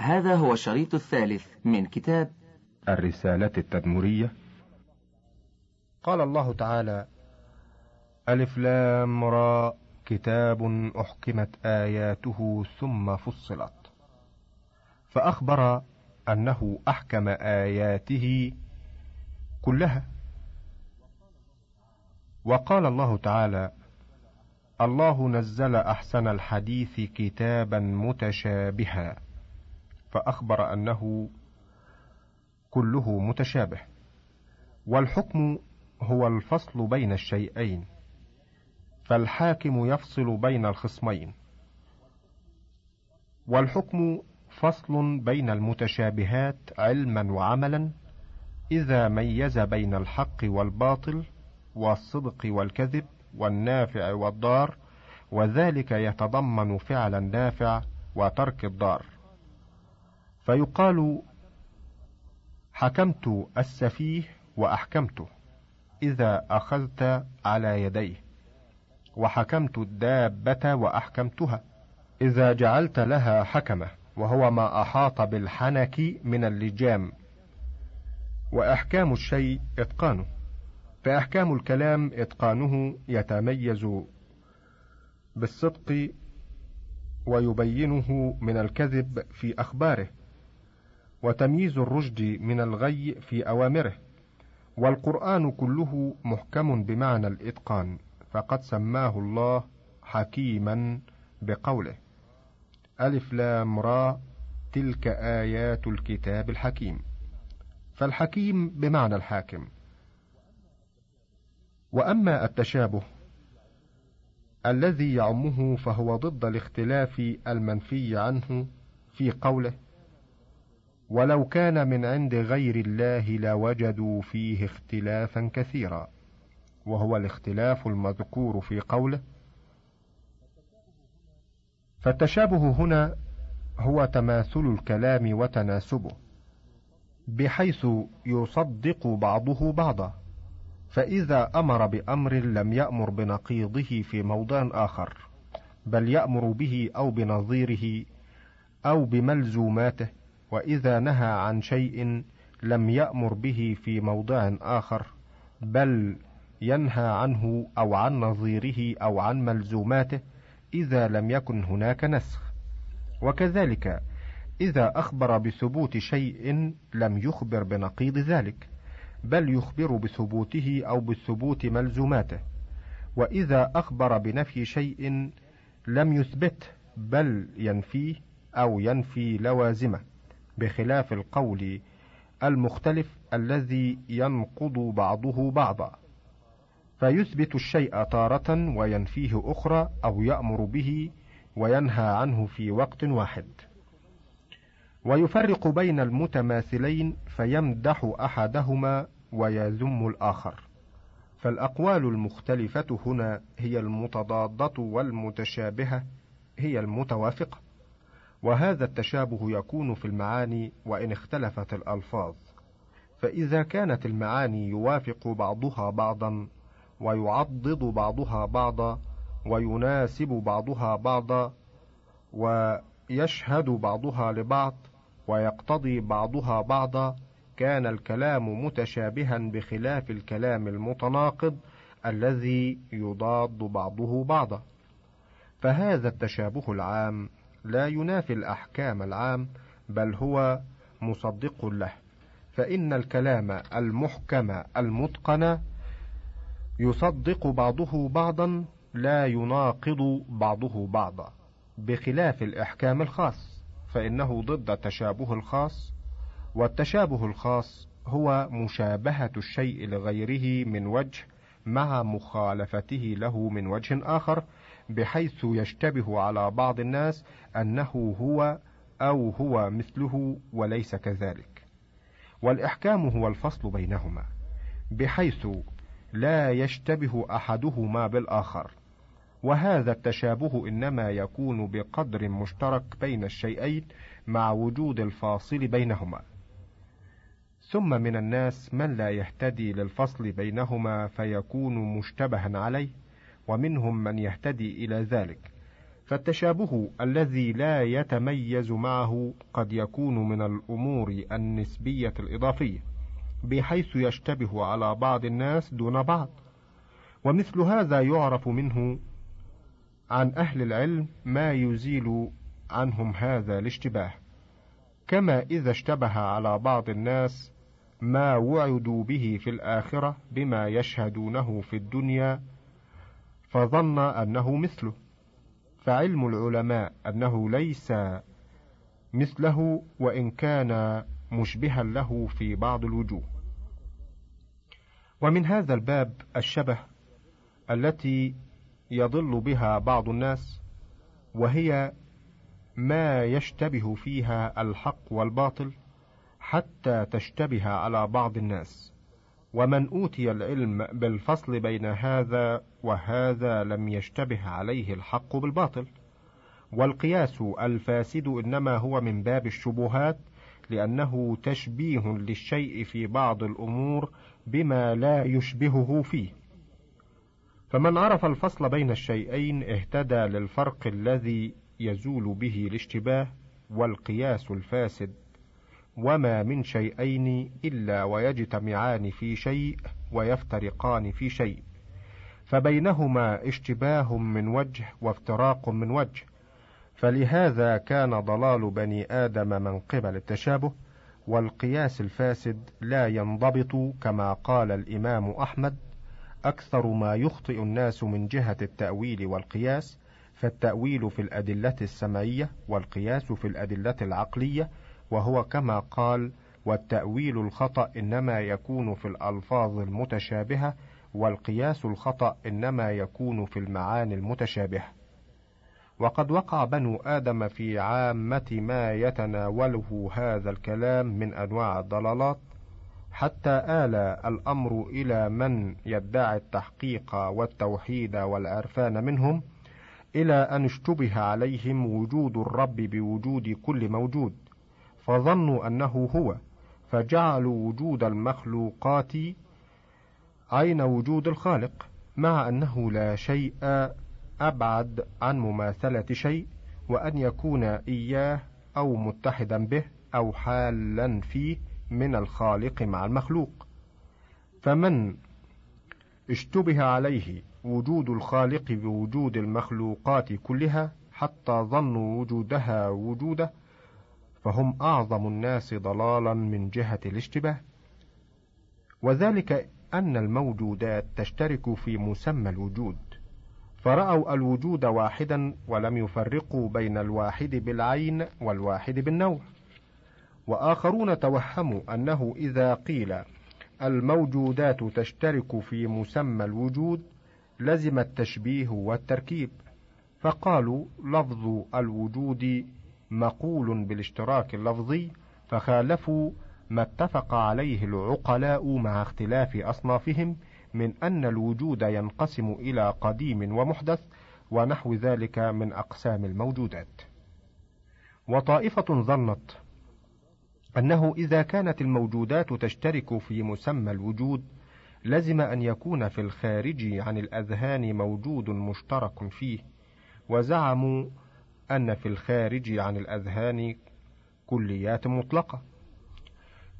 هذا هو الشريط الثالث من كتاب الرسالة التدمرية. قال الله تعالى ألف لام را كتاب أحكمت آياته ثم فصلت. فأخبر أنه أحكم آياته كلها. وقال الله تعالى الله نزل أحسن الحديث كتابا متشابها. فأخبر أنه كله متشابه والحكم هو الفصل بين الشيئين فالحاكم يفصل بين الخصمين والحكم فصل بين المتشابهات علما وعملا إذا ميز بين الحق والباطل والصدق والكذب والنافع والضار وذلك يتضمن فعل النافع وترك الضار. فيقال حكمت السفيه وأحكمته إذا أخذت على يديه وحكمت الدابة وأحكمتها إذا جعلت لها حكمة وهو ما أحاط بالحنك من اللجام. وأحكام الشيء اتقانه فأحكام الكلام إتقانه يتميز بالصدق ويبينه من الكذب في أخباره. وتمييز الرشد من الغي في أوامره والقرآن كله محكم بمعنى الإتقان فقد سماه الله حكيما بقوله. ألف لام را تلك آيات الكتاب الحكيم. فالحكيم بمعنى الحاكم. وأما التشابه الذي يعمه فهو ضد الاختلاف المنفي عنه في قوله ولو كان من عند غير الله لوجدوا فيه اختلافا كثيرا. وهو الاختلاف المذكور في قوله فالتشابه هنا هو تماثل الكلام وتناسبه بحيث يصدق بعضه بعضا. فإذا أمر بأمر لم يأمر بنقيضه في موضع آخر بل يأمر به أو بنظيره أو بملزوماته. وإذا نهى عن شيء لم يأمر به في موضع آخر بل ينهى عنه أو عن نظيره أو عن ملزوماته إذا لم يكن هناك نسخ. وكذلك إذا أخبر بثبوت شيء لم يخبر بنقيض ذلك بل يخبر بثبوته أو بثبوت ملزوماته. وإذا أخبر بنفي شيء لم يثبته بل ينفيه أو ينفي لوازمه. بخلاف القول المختلف الذي ينقض بعضه بعضا. فيثبت الشيء تارة وينفيه أخرى أو يأمر به وينهى عنه في وقت واحد. ويفرق بين المتماثلين فيمدح أحدهما ويذم الآخر. فالأقوال المختلفة هنا هي المتضادة والمتشابهة هي المتوافقة. وهذا التشابه يكون في المعاني وإن اختلفت الألفاظ. فإذا كانت المعاني يوافق بعضها بعضا ويعضد بعضها بعضا ويناسب بعضها بعضا ويشهد بعضها لبعض ويقتضي بعضها بعضا كان الكلام متشابها بخلاف الكلام المتناقض الذي يضاد بعضه بعضا. فهذا التشابه العام لا ينافي الأحكام العام بل هو مصدق له. فإن الكلام المحكم المتقن يصدق بعضه بعضا لا يناقض بعضه بعضا. بخلاف الأحكام الخاص فإنه ضد التشابه الخاص والتشابه الخاص هو مشابهة الشيء لغيره من وجه مع مخالفته له من وجه آخر. بحيث يشتبه على بعض الناس أنه هو أو هو مثله وليس كذلك. والإحكام هو الفصل بينهما بحيث لا يشتبه أحدهما بالآخر. وهذا التشابه إنما يكون بقدر مشترك بين الشيئين مع وجود الفاصل بينهما. ثم من الناس من لا يهتدي للفصل بينهما فيكون مشتبها عليه. ومنهم من يهتدي إلى ذلك. فالتشابه الذي لا يتميز معه قد يكون من الأمور النسبية الإضافية بحيث يشتبه على بعض الناس دون بعض. ومثل هذا يعرف منه عن أهل العلم ما يزيل عنهم هذا الاشتباه. كما إذا اشتبه على بعض الناس ما وعدوا به في الآخرة بما يشهدونه في الدنيا فظن أنه مثله. فعلم العلماء أنه ليس مثله وإن كان مشبها له في بعض الوجوه. ومن هذا الباب الشبه التي يضل بها بعض الناس وهي ما يشتبه فيها الحق والباطل حتى تشتبه على بعض الناس. ومن أوتي العلم بالفصل بين هذا وهذا لم يشتبه عليه الحق بالباطل. والقياس الفاسد إنما هو من باب الشبهات لأنه تشبيه للشيء في بعض الأمور بما لا يشبهه فيه. فمن عرف الفصل بين الشيئين اهتدى للفرق الذي يزول به الاشتباه والقياس الفاسد وما من شيئين الا ويجتمعان في شيء ويفترقان في شيء فبينهما اشتباه من وجه وافتراق من وجه فلهذا كان ضلال بني آدم من قبل التشابه والقياس الفاسد لا ينضبط كما قال الامام احمد أكثر ما يخطئ الناس من جهه التاويل والقياس فالتاويل في الادله السمعيه والقياس في الادله العقليه وهو كما قال والتأويل الخطأ إنما يكون في الألفاظ المتشابهة والقياس الخطأ إنما يكون في المعاني المتشابهة. وقد وقع بنو آدم في عامة ما يتناوله هذا الكلام من أنواع الضلالات، حتى آل الأمر إلى من يدعي التحقيق والتوحيد والعرفان منهم، إلى أن اشتبه عليهم وجود الرب بوجود كل موجود، فظنوا أنه هو، فجعلوا وجود المخلوقات عين وجود الخالق مع أنه لا شيء أبعد عن مماثلة شيء وأن يكون إياه أو متحدا به أو حالا فيه من الخالق مع المخلوق. فمن اشتبه عليه وجود الخالق بوجود المخلوقات كلها حتى ظنوا وجودها وجوده فهم أعظم الناس ضلالا من جهة الاشتباه. وذلك أن الموجودات تشترك في مسمى الوجود. فرأوا الوجود واحدا ولم يفرقوا بين الواحد بالعين والواحد بالنوع. وآخرون توهموا أنه إذا قيل الموجودات تشترك في مسمى الوجود لزم التشبيه والتركيب. فقالوا لفظ الوجود مقول بالاشتراك اللفظي فخالفوا ما اتفق عليه العقلاء مع اختلاف أصنافهم من أن الوجود ينقسم إلى قديم ومحدث ونحو ذلك من أقسام الموجودات. وطائفة ظنت أنه إذا كانت الموجودات تشترك في مسمى الوجود لزم أن يكون في الخارج عن الأذهان موجود مشترك فيه، وزعموا أن في الخارج عن الأذهان كليات مطلقة،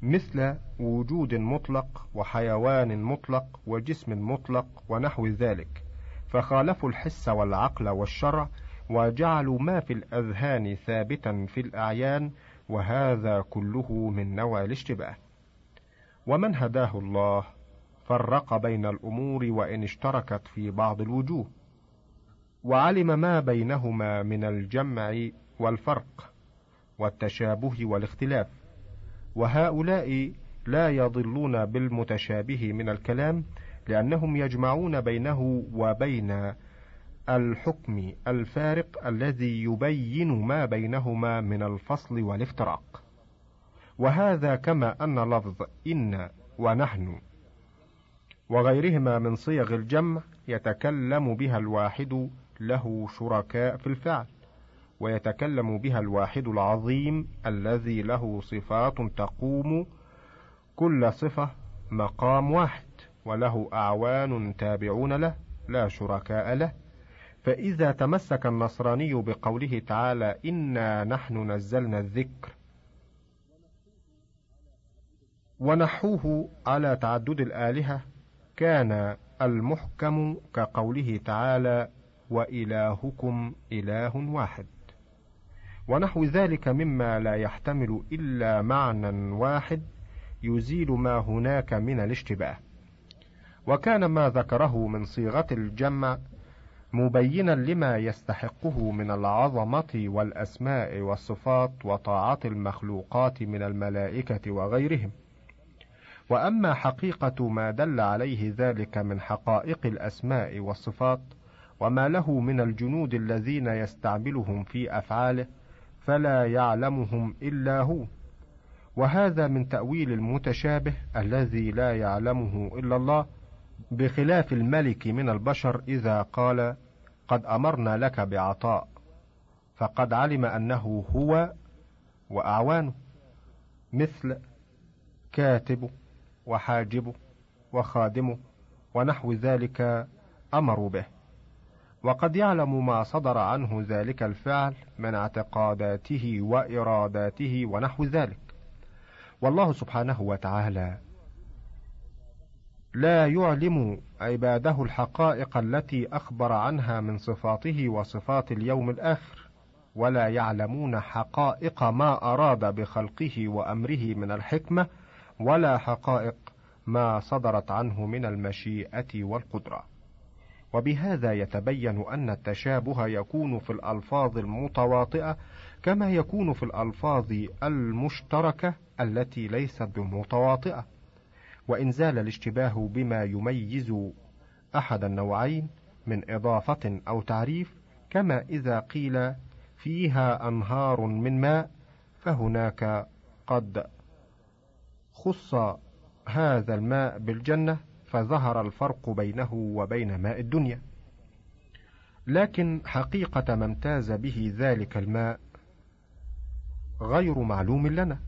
مثل وجود مطلق وحيوان مطلق وجسم مطلق ونحو ذلك فخالفوا الحس والعقل والشرع وجعلوا ما في الأذهان ثابتا في الأعيان وهذا كله من نوع الاشتباه. ومن هداه الله فرق بين الأمور وإن اشتركت في بعض الوجوه. وعلم ما بينهما من الجمع والفرق والتشابه والاختلاف وهؤلاء لا يضلون بالمتشابه من الكلام لأنهم يجمعون بينه وبين الحكم الفارق الذي يبين ما بينهما من الفصل والافتراق. وهذا كما أن لفظ إن ونحن وغيرهما من صيغ الجمع يتكلم بها الواحد له شركاء في الفعل ويتكلم بها الواحد العظيم الذي له صفات تقوم كل صفة مقام واحد وله أعوان تابعون له لا شركاء له. فإذا تمسك النصراني بقوله تعالى إنا نحن نزلنا الذكر ونحوه على تعدد الآلهة كان المحكم كقوله تعالى وإلهكم إله واحد. ونحو ذلك مما لا يحتمل إلا معنى واحد يزيل ما هناك من الاشتباه. وكان ما ذكره من صيغة الجمع مبينا لما يستحقه من العظمة والأسماء والصفات وطاعة المخلوقات من الملائكة وغيرهم. وأما حقيقة ما دل عليه ذلك من حقائق الأسماء والصفات وما له من الجنود الذين يستعملهم في أفعاله فلا يعلمهم إلا هو. وهذا من تأويل المتشابه الذي لا يعلمه إلا الله بخلاف الملك من البشر إذا قال قد أمرنا لك بعطاء فقد علم أنه هو وأعوانه مثل كاتبه وحاجبه وخادمه ونحو ذلك أمروا به. وقد يعلم ما صدر عنه ذلك الفعل من اعتقاداته وإراداته ونحو ذلك والله سبحانه وتعالى لا يعلم عباده الحقائق التي أخبر عنها من صفاته وصفات اليوم الآخر ولا يعلمون حقائق ما أراد بخلقه وأمره من الحكمة ولا حقائق ما صدرت عنه من المشيئة والقدرة. وبهذا يتبين أن التشابه يكون في الألفاظ المتواطئة كما يكون في الألفاظ المشتركة التي ليست بمتواطئة. وإن زال الاشتباه بما يميز أحد النوعين من إضافة أو تعريف كما إذا قيل فيها أنهار من ماء فهناك قد خص هذا الماء بالجنة فظهر الفرق بينه وبين ماء الدنيا. لكن حقيقة ما امتاز به ذلك الماء غير معلوم لنا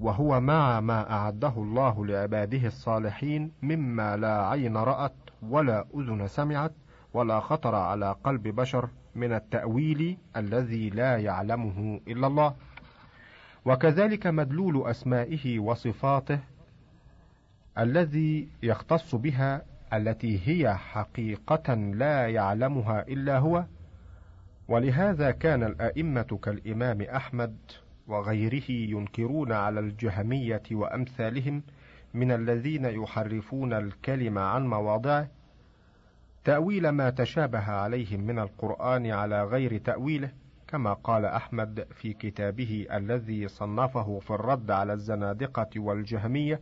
وهو مع ما أعده الله لعباده الصالحين مما لا عين رأت ولا أذن سمعت ولا خطر على قلب بشر من التأويل الذي لا يعلمه إلا الله. وكذلك مدلول أسمائه وصفاته الذي يختص بها التي هي حقيقة لا يعلمها إلا هو ولهذا كان الأئمة كالإمام أحمد وغيره ينكرون على الجهمية وأمثالهم من الذين يحرفون الكلم عن مواضعه. تأويل ما تشابه عليهم من القرآن على غير تأويله كما قال أحمد في كتابه الذي صنفه في الرد على الزنادقة والجهمية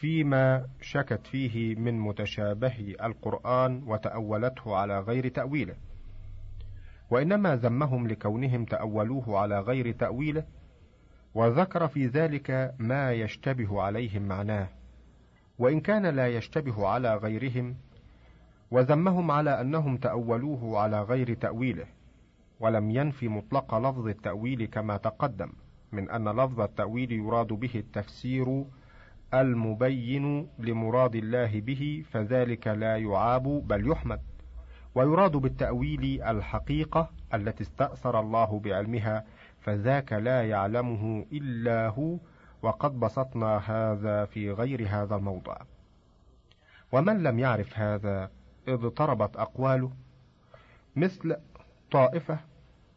فيما شكت فيه من متشابه القرآن وتأولته على غير تأويله. وإنما ذمهم لكونهم تأولوه على غير تأويله وذكر في ذلك ما يشتبه عليهم معناه. وإن كان لا يشتبه على غيرهم وذمهم على أنهم تأولوه على غير تأويله ولم ينفي مطلق لفظ التأويل كما تقدم من أن لفظ التأويل يراد به التفسير المبين لمراد الله به فذلك لا يعاب بل يحمد. ويراد بالتأويل الحقيقة التي استأثر الله بعلمها فذاك لا يعلمه إلا هو وقد بسطنا هذا في غير هذا الموضع. ومن لم يعرف هذا اضطربت أقواله. مثل طائفة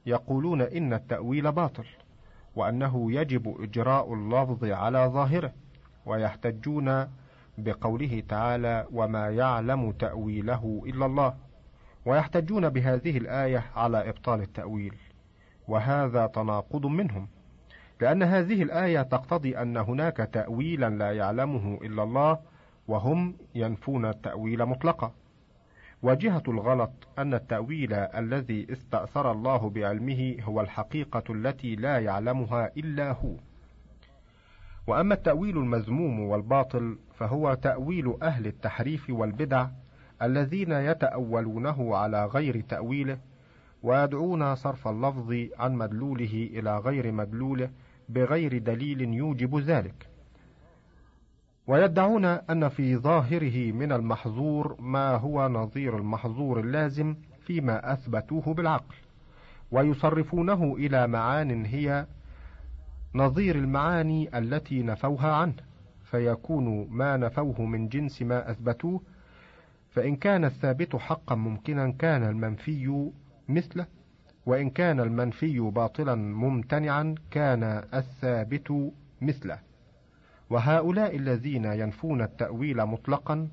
يقولون إن التأويل باطل وأنه يجب إجراء اللفظ على ظاهره. ويحتجون بقوله تعالى وما يعلم تأويله إلا الله. ويحتجون بهذه الآية على إبطال التأويل. وهذا تناقض منهم لأن هذه الآية تقتضي أن هناك تأويلا لا يعلمه إلا الله وهم ينفون التأويل مطلقا. وجهة الغلط أن التأويل الذي استأثر الله بعلمه هو الحقيقة التي لا يعلمها إلا هو. وأما التأويل المذموم والباطل فهو تأويل أهل التحريف والبدع الذين يتأولونه على غير تأويله ويدعون صرف اللفظ عن مدلوله إلى غير مدلوله بغير دليل يوجب ذلك. ويدعون أن في ظاهره من المحظور ما هو نظير المحظور اللازم فيما أثبتوه بالعقل ويصرفونه إلى معان هي نظير المعاني التي نفوها عنه فيكون ما نفوه من جنس ما أثبتوه فإن كان الثابت حقا ممكنا كان المنفي مثله وإن كان المنفي باطلا ممتنعا كان الثابت مثله. وهؤلاء الذين ينفون التأويل مطلقا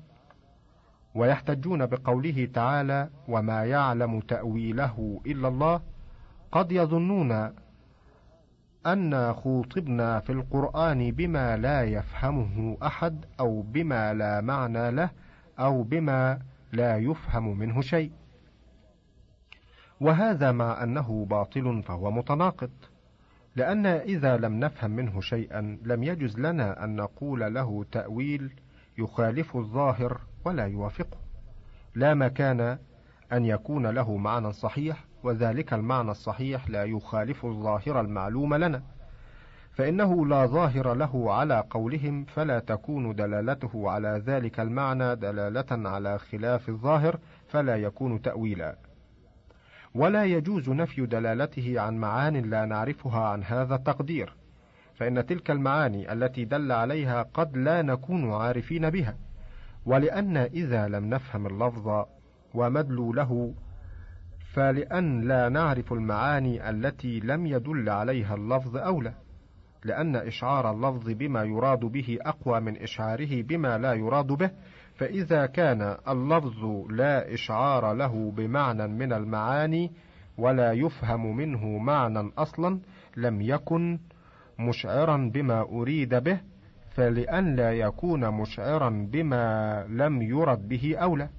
ويحتجون بقوله تعالى وما يعلم تأويله إلا الله قد يظنون أن خوطبنا في القرآن بما لا يفهمه أحد أو بما لا معنى له أو بما لا يفهم منه شيء. وهذا مع أنه باطل فهو متناقض لأن إذا لم نفهم منه شيئا لم يجز لنا أن نقول له تأويل يخالف الظاهر ولا يوافقه. لا مكان أن يكون له معنى صحيح وذلك المعنى الصحيح لا يخالف الظاهر المعلوم لنا فإنه لا ظاهر له على قولهم فلا تكون دلالته على ذلك المعنى دلالة على خلاف الظاهر فلا يكون تأويلا. ولا يجوز نفي دلالته عن معان لا نعرفها عن هذا التقدير فإن تلك المعاني التي دل عليها قد لا نكون عارفين بها ولأن إذا لم نفهم اللفظ ومدلوله فلأن لا نعرف المعاني التي لم يدل عليها اللفظ أولى لأن إشعار اللفظ بما يراد به أقوى من إشعاره بما لا يراد به فإذا كان اللفظ لا إشعار له بمعنى من المعاني ولا يفهم منه معنى أصلا لم يكن مشعرا بما أريد به فلأن لا يكون مشعرا بما لم يرد به أولى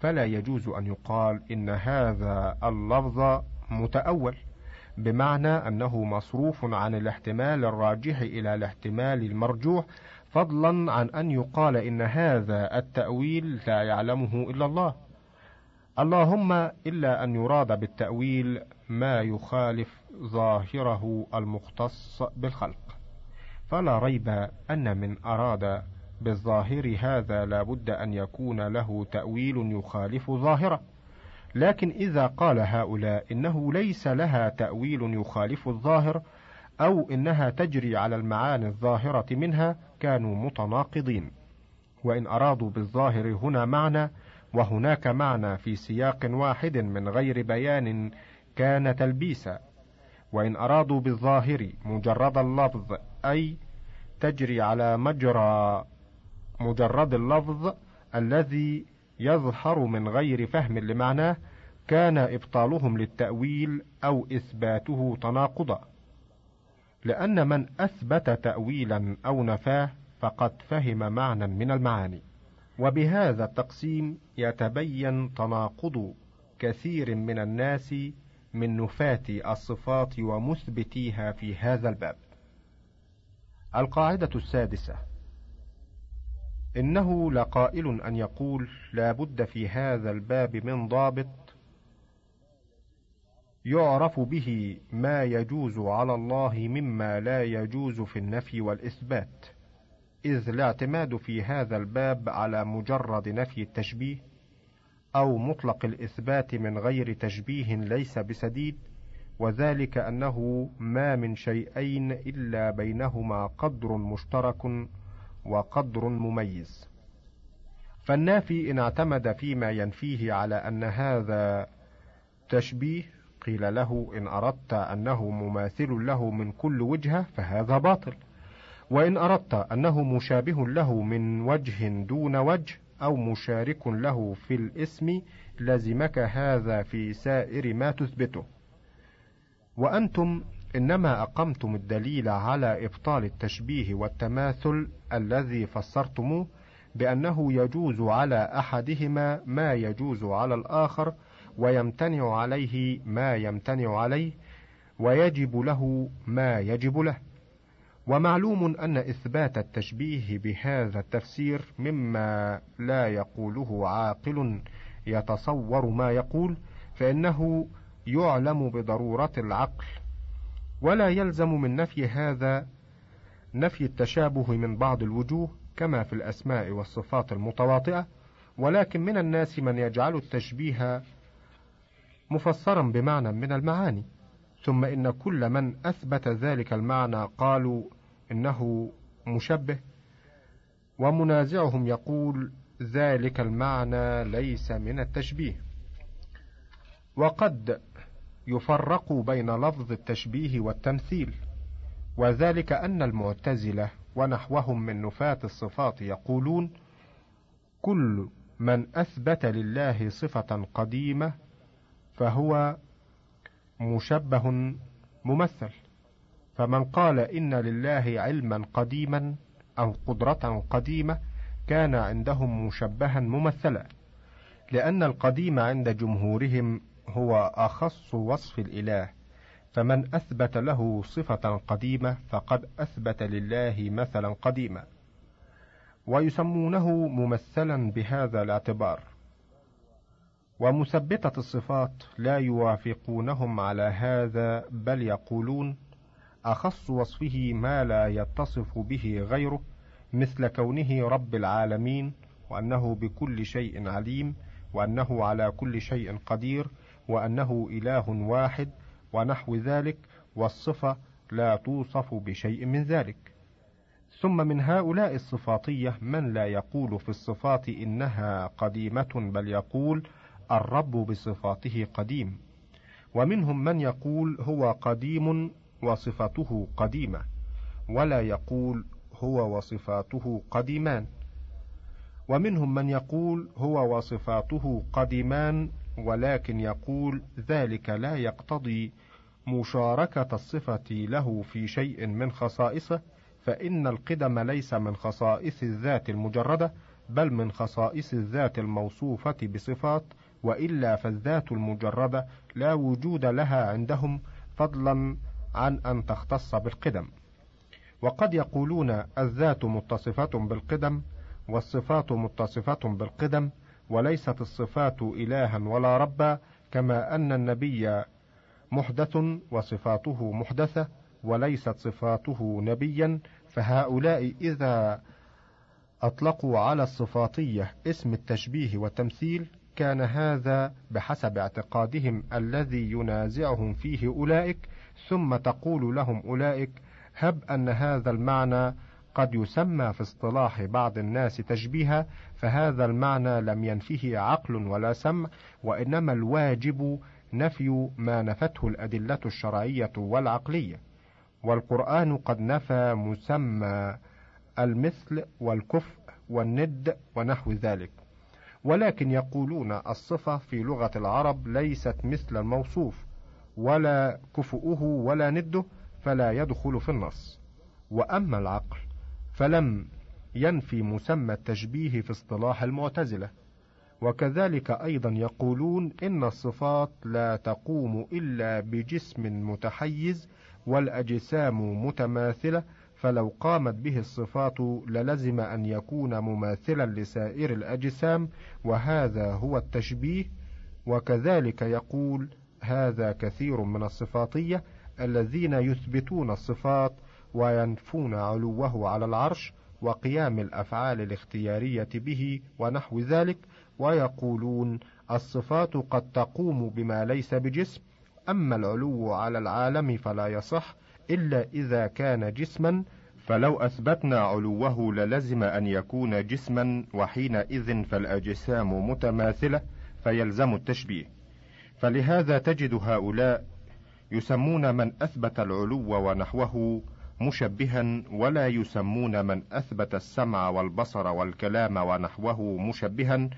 فلا يجوز أن يقال إن هذا اللفظ متأول بمعنى أنه مصروف عن الاحتمال الراجح إلى الاحتمال المرجوح فضلا عن أن يقال إن هذا التأويل لا يعلمه إلا الله. اللهم إلا أن يراد بالتأويل ما يخالف ظاهره المختص بالخلق. فلا ريب أن من أراد بالظاهر هذا لا بد أن يكون له تأويل يخالف ظاهره. لكن إذا قال هؤلاء إنه ليس لها تأويل يخالف الظاهر أو إنها تجري على المعاني الظاهرة منها كانوا متناقضين. وإن أرادوا بالظاهر هنا معنى وهناك معنى في سياق واحد من غير بيان كان تلبيسا. وإن أرادوا بالظاهر مجرد اللفظ أي تجري على مجرى مجرد اللفظ الذي يظهر من غير فهم لمعناه كان إبطالهم للتأويل أو إثباته تناقضا. لأن من أثبت تأويلا أو نفاه فقد فهم معنى من المعاني. وبهذا التقسيم يتبين تناقض كثير من الناس من نفاة الصفات ومثبتيها في هذا الباب. القاعدة السادسة إنه لقائل أن يقول لا بد في هذا الباب من ضابط يعرف به ما يجوز على الله مما لا يجوز في النفي والإثبات. إذ الاعتماد في هذا الباب على مجرد نفي التشبيه أو مطلق الإثبات من غير تشبيه ليس بسديد وذلك أنه ما من شيئين إلا بينهما قدر مشترك وقدر مميز. فالنافي إن اعتمد فيما ينفيه على أن هذا تشبيه قيل له إن أردت أنه مماثل له من كل وجهة فهذا باطل. وإن أردت أنه مشابه له من وجه دون وجه أو مشارك له في الاسم لزمك هذا في سائر ما تثبته. وأنتم إنما أقمتم الدليل على إبطال التشبيه والتماثل الذي فسرتموه بأنه يجوز على أحدهما ما يجوز على الآخر ويمتنع عليه ما يمتنع عليه ويجب له ما يجب له. ومعلوم أن إثبات التشبيه بهذا التفسير مما لا يقوله عاقل يتصور ما يقول فإنه يعلم بضرورة العقل. ولا يلزم من نفي هذا نفي التشابه من بعض الوجوه كما في الأسماء والصفات المتواطئة. ولكن من الناس من يجعل التشبيه مفسرا بمعنى من المعاني. ثم إن كل من أثبت ذلك المعنى قالوا إنه مشبه ومنازعهم يقول ذلك المعنى ليس من التشبيه. وقد يفرق بين لفظ التشبيه والتمثيل وذلك أن المعتزلة ونحوهم من نفاة الصفات يقولون كل من أثبت لله صفة قديمة فهو مشبه ممثل فمن قال إن لله علما قديما أو قدرة قديمة كان عندهم مشبها ممثلا لأن القديم عند جمهورهم هو أخص وصف الإله فمن أثبت له صفة قديمة فقد أثبت لله مثلا قديما. ويسمونه ممثلا بهذا الاعتبار. ومثبتة الصفات لا يوافقونهم على هذا بل يقولون أخص وصفه ما لا يتصف به غيره مثل كونه رب العالمين وأنه بكل شيء عليم وأنه على كل شيء قدير وأنه إله واحد ونحو ذلك والصفة لا توصف بشيء من ذلك. ثم من هؤلاء الصفاتية من لا يقول في الصفات إنها قديمة بل يقول الرب بصفاته قديم. ومنهم من يقول هو قديم وصفته قديمة ولا يقول هو وصفاته قديمان. ومنهم من يقول هو وصفاته قديمان ولكن يقول ذلك لا يقتضي مشاركة الصفة له في شيء من خصائصه فإن القدم ليس من خصائص الذات المجردة بل من خصائص الذات الموصوفة بصفات وإلا فالذات المجردة لا وجود لها عندهم فضلا عن أن تختص بالقدم. وقد يقولون الذات متصفة بالقدم والصفات متصفة بالقدم وليست الصفات إلها ولا ربا كما أن النبي محدث وصفاته محدثة وليست صفاته نبيا فهؤلاء إذا أطلقوا على الصفاتية اسم التشبيه والتمثيل كان هذا بحسب اعتقادهم الذي ينازعهم فيه أولئك ثم تقول لهم أولئك هب أن هذا المعنى قد يسمى في اصطلاح بعض الناس تشبيها فهذا المعنى لم ينفه عقل ولا سمع وإنما الواجب نفي ما نفته الأدلة الشرعية والعقلية. والقرآن قد نفى مسمى المثل والكفء والند ونحو ذلك. ولكن يقولون الصفة في لغة العرب ليست مثل الموصوف ولا كفؤه ولا نده فلا يدخل في النص. وأما العقل فلم ينفي مسمى التشبيه في اصطلاح المعتزلة. وكذلك أيضا يقولون إن الصفات لا تقوم إلا بجسم متحيز والأجسام متماثلة فلو قامت به الصفات للزم أن يكون مماثلا لسائر الأجسام وهذا هو التشبيه. وكذلك يقول هذا كثير من الصفاتية الذين يثبتون الصفات وينفون علوه على العرش وقيام الأفعال الاختيارية به ونحو ذلك ويقولون الصفات قد تقوم بما ليس بجسم أما العلو على العالم فلا يصح إلا إذا كان جسما فلو أثبتنا علوه للزم أن يكون جسما وحينئذ فالأجسام متماثلة فيلزم التشبيه. فلهذا تجد هؤلاء يسمون من أثبت العلو ونحوه مشبها ولا يسمون من أثبت السمع والبصر والكلام ونحوه مشبها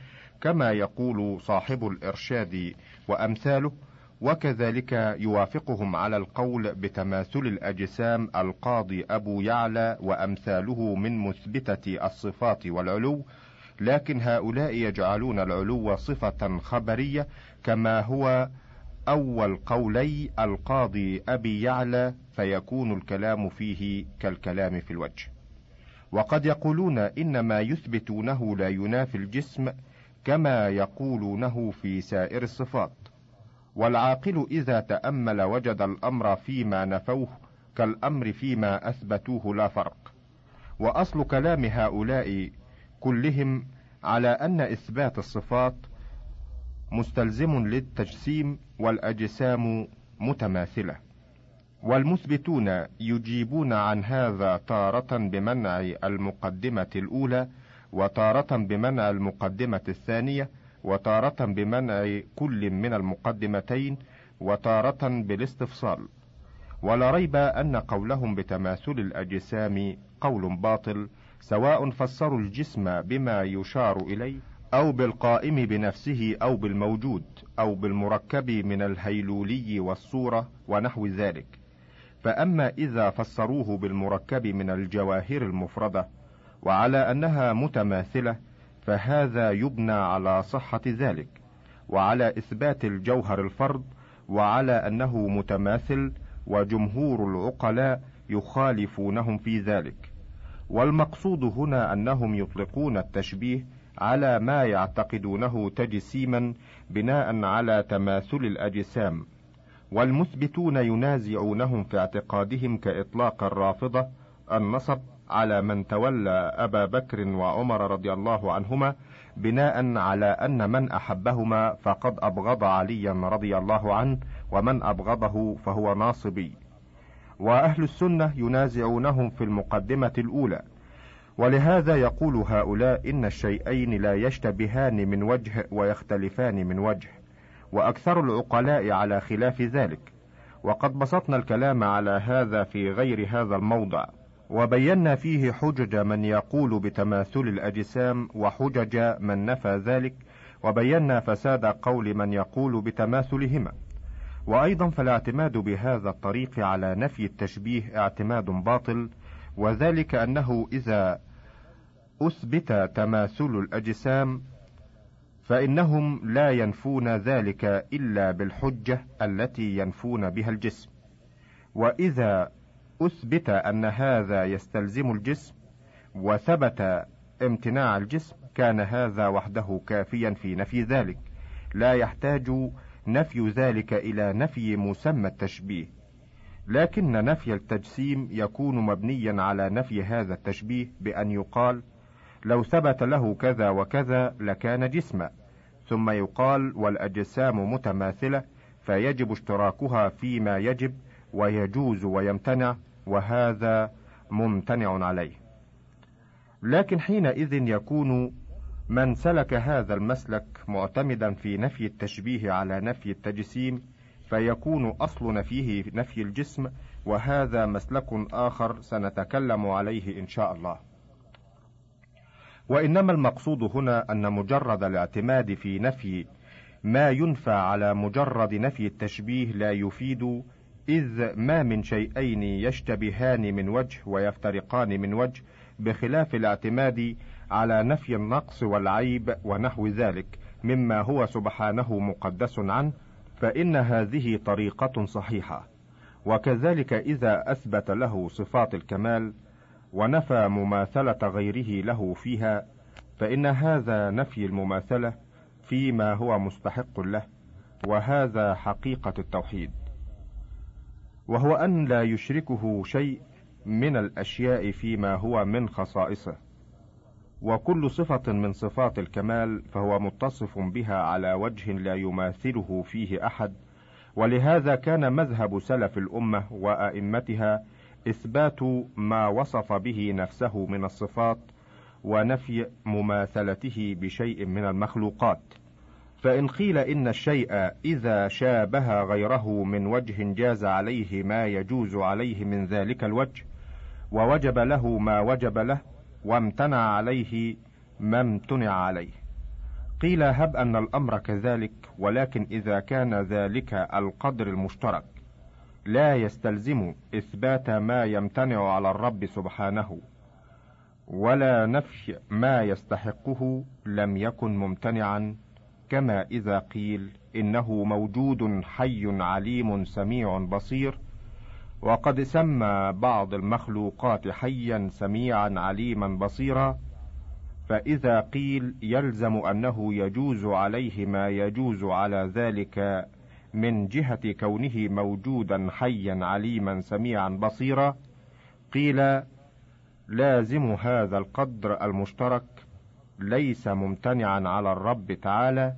كما يقول صاحب الإرشاد وأمثاله وكذلك يوافقهم على القول بتماثل الأجسام القاضي أبو يعلى وأمثاله من مثبتة الصفات والعلو لكن هؤلاء يجعلون العلو صفة خبرية كما هو أول قولي القاضي أبي يعلى فيكون الكلام فيه كالكلام في الوجه. وقد يقولون إن ما يثبتونه لا ينافي الجسم كما يقولونه في سائر الصفات. والعاقل إذا تأمل وجد الأمر فيما نفوه كالأمر فيما أثبتوه لا فرق. وأصل كلام هؤلاء كلهم على أن إثبات الصفات مستلزم للتجسيم والأجسام متماثلة. والمثبتون يجيبون عن هذا تارة بمنع المقدمة الأولى وتارة بمنع المقدمة الثانية وتارة بمنع كل من المقدمتين وتارة بالاستفصال. ولا ريب أن قولهم بتماثل الأجسام قول باطل سواء فسروا الجسم بما يشار إليه أو بالقائم بنفسه أو بالموجود أو بالمركب من الهيلولي والصورة ونحو ذلك. فأما إذا فسروه بالمركب من الجواهر المفردة وعلى أنها متماثلة فهذا يبنى على صحة ذلك وعلى إثبات الجوهر الفرد وعلى أنه متماثل وجمهور العقلاء يخالفونهم في ذلك. والمقصود هنا أنهم يطلقون التشبيه على ما يعتقدونه تجسيما بناء على تماثل الأجسام والمثبتون ينازعونهم في اعتقادهم كإطلاق الرافضة النصب على من تولى أبا بكر وعمر رضي الله عنهما بناء على أن من أحبهما فقد أبغض عليا رضي الله عنه ومن أبغضه فهو ناصبي. وأهل السنة ينازعونهم في المقدمة الأولى ولهذا يقول هؤلاء إن الشيئين لا يشتبهان من وجه ويختلفان من وجه وأكثر العقلاء على خلاف ذلك. وقد بسطنا الكلام على هذا في غير هذا الموضع. وبينا فيه حجج من يقول بتماثل الأجسام وحجج من نفى ذلك وبينا فساد قول من يقول بتماثلهما. وأيضا فالاعتماد بهذا الطريق على نفي التشبيه اعتماد باطل وذلك أنه إذا أثبت تماثل الأجسام فإنهم لا ينفون ذلك إلا بالحجة التي ينفون بها الجسم. وإذا أثبت أن هذا يستلزم الجسم وثبت امتناع الجسم كان هذا وحده كافيا في نفي ذلك. لا يحتاج نفي ذلك إلى نفي مسمى التشبيه. لكن نفي التجسيم يكون مبنيا على نفي هذا التشبيه بأن يقال لو ثبت له كذا وكذا لكان جسما. ثم يقال والأجسام متماثلة فيجب اشتراكها فيما يجب ويجوز ويمتنع وهذا ممتنع عليه. لكن حينئذ يكون من سلك هذا المسلك معتمدا في نفي التشبيه على نفي التجسيم فيكون أصل نفيه نفي الجسم وهذا مسلك آخر سنتكلم عليه إن شاء الله. وإنما المقصود هنا أن مجرد الاعتماد في نفي ما ينفى على مجرد نفي التشبيه لا يفيد إذ ما من شيئين يشتبهان من وجه ويفترقان من وجه بخلاف الاعتماد على نفي النقص والعيب ونحو ذلك مما هو سبحانه مقدس عنه فإن هذه طريقة صحيحة. وكذلك إذا أثبت له صفات الكمال ونفى مماثلة غيره له فيها فإن هذا نفي المماثلة فيما هو مستحق له وهذا حقيقة التوحيد. وهو أن لا يشركه شيء من الأشياء فيما هو من خصائصه. وكل صفة من صفات الكمال فهو متصف بها على وجه لا يماثله فيه أحد. ولهذا كان مذهب سلف الأمة وأئمتها إثبات ما وصف به نفسه من الصفات ونفي مماثلته بشيء من المخلوقات. فإن قيل إن الشيء إذا شابه غيره من وجه جاز عليه ما يجوز عليه من ذلك الوجه ووجب له ما وجب له وامتنع عليه ما امتنع عليه. قيل هب أن الأمر كذلك ولكن إذا كان ذلك القدر المشترك لا يستلزم إثبات ما يمتنع على الرب سبحانه ولا نفي ما يستحقه لم يكن ممتنعا كما إذا قيل إنه موجود حي عليم سميع بصير وقد سمى بعض المخلوقات حيا سميعا عليما بصيرا فإذا قيل يلزم أنه يجوز عليه ما يجوز على ذلك من جهة كونه موجودا حيا عليما سميعا بصيرا قيل لازم هذا القدر المشترك ليس ممتنعا على الرب تعالى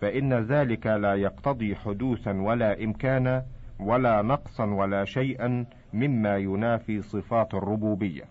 فإن ذلك لا يقتضي حدوثا ولا إمكانا. ولا نقصا ولا شيئا مما ينافي صفات الربوبية.